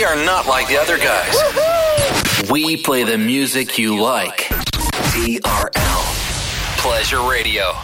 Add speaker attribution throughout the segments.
Speaker 1: We are not like the other guys. We play the music you like. TRL. Pleasure Radio.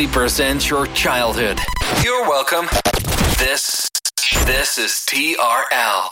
Speaker 1: Proudly presents your childhood. You're welcome. This this is TRL.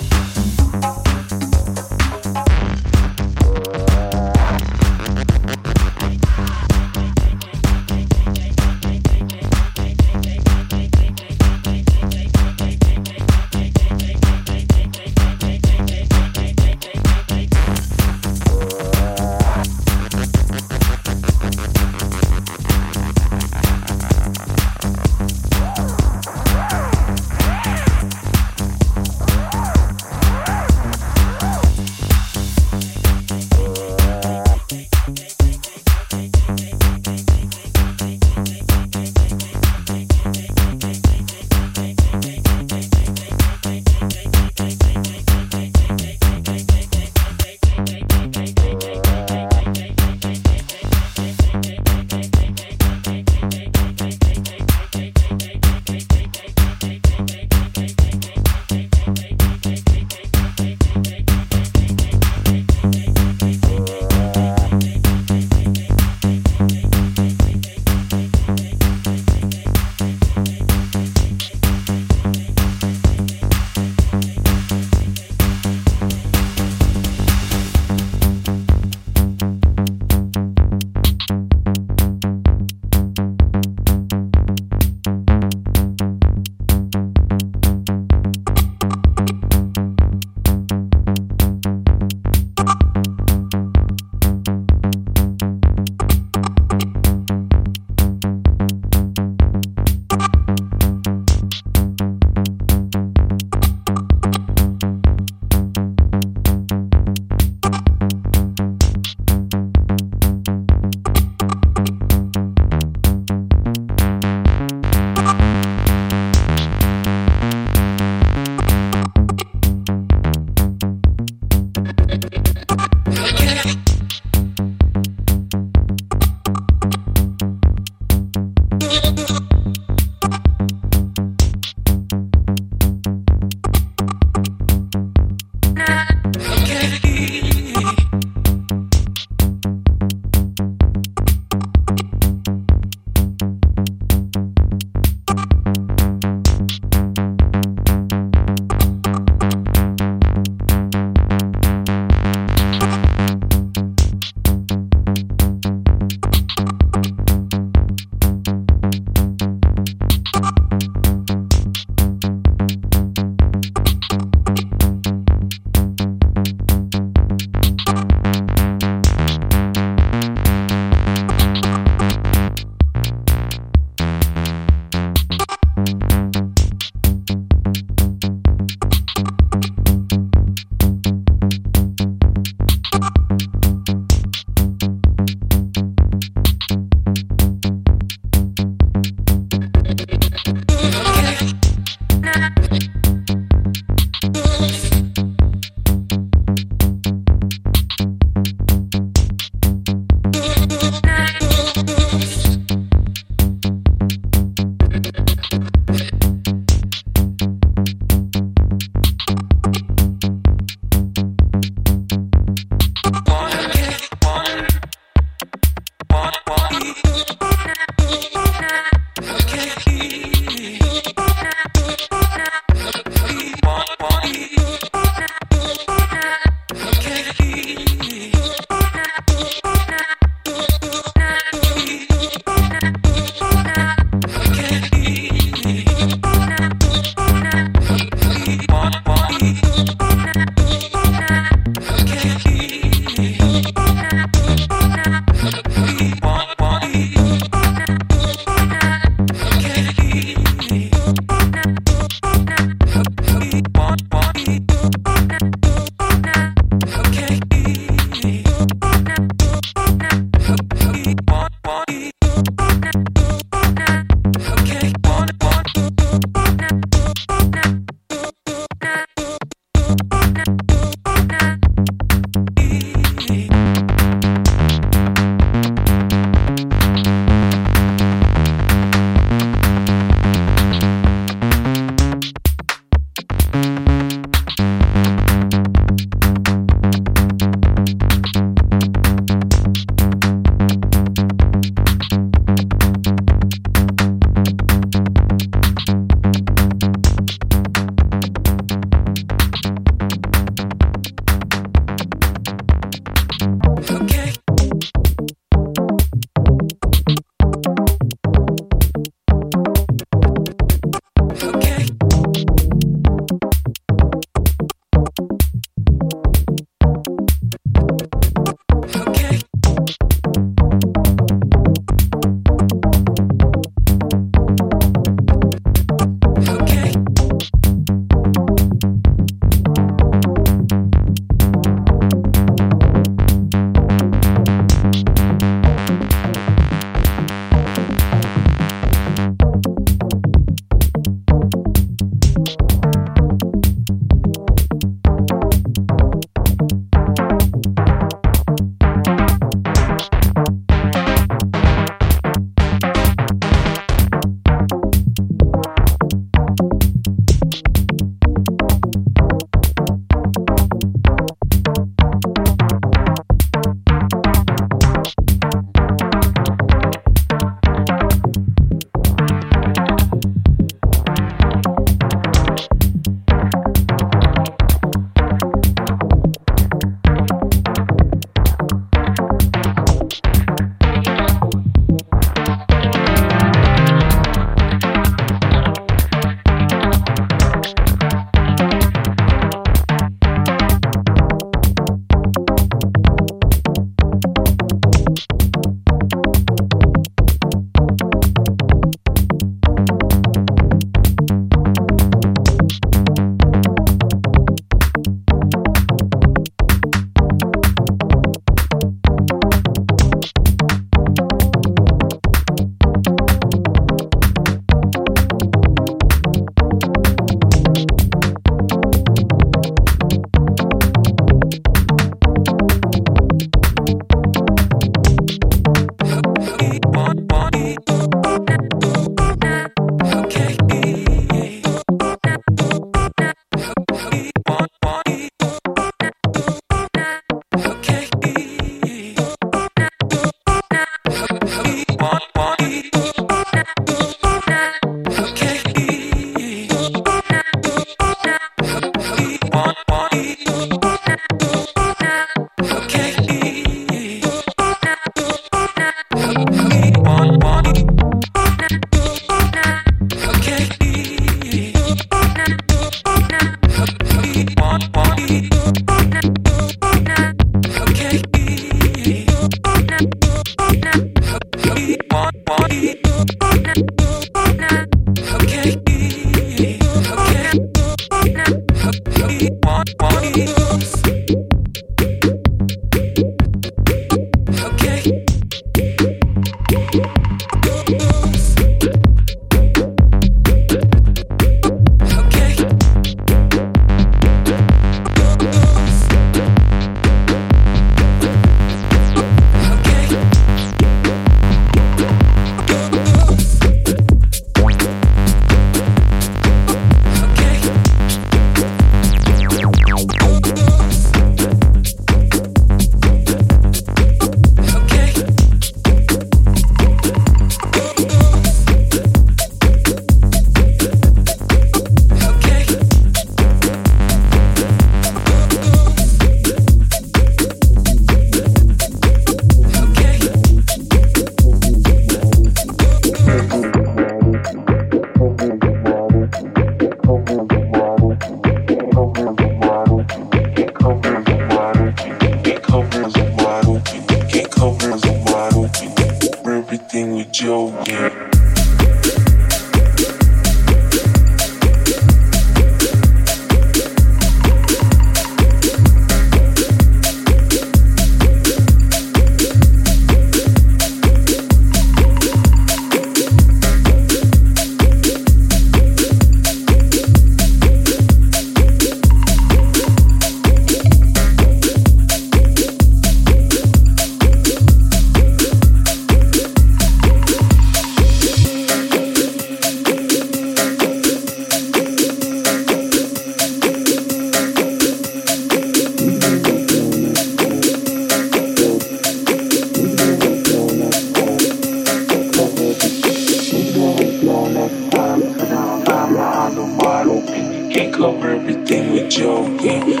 Speaker 2: joking.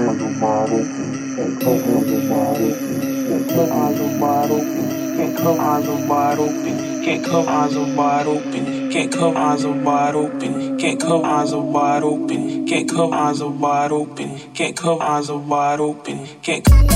Speaker 2: handle model, and co-handle model, and co-handle model, and eyes wide open. can't come eyes are wide open, can't come eyes are wide open, can't come eyes are wide open, can't come eyes are wide open, can't come eyes are wide open, can't come